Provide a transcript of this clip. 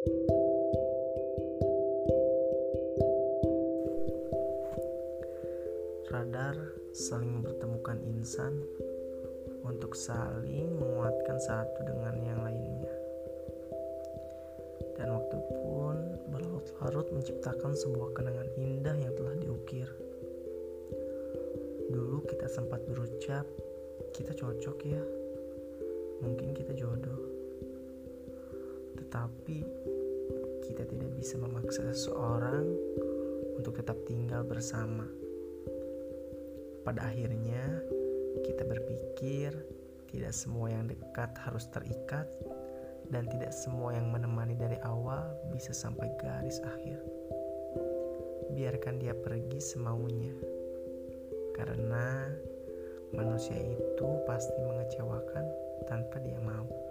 Radar saling mempertemukan insan untuk saling menguatkan satu dengan yang lainnya. Dan waktu pun berlarut-larut menciptakan sebuah kenangan indah yang telah diukir. Dulu kita sempat berucap, kita cocok ya. Mungkin kita jodoh. Tetapi kita tidak bisa memaksa seseorang untuk tetap tinggal bersama. Pada akhirnya, kita berpikir tidak semua yang dekat harus terikat, dan tidak semua yang menemani dari awal bisa sampai garis akhir. Biarkan dia pergi semaunya, karena manusia itu pasti mengecewakan tanpa dia mau.